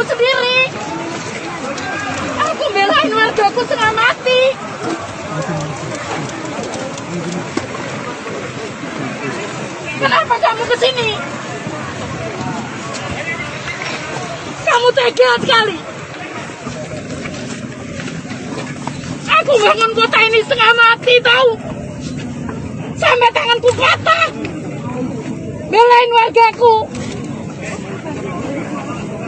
aku sendiri. Aku belain warga aku setengah mati. Kenapa kamu ke sini? Kamu tega sekali. Aku bangun kota ini setengah mati tahu. Sampai tanganku patah. Belain wargaku.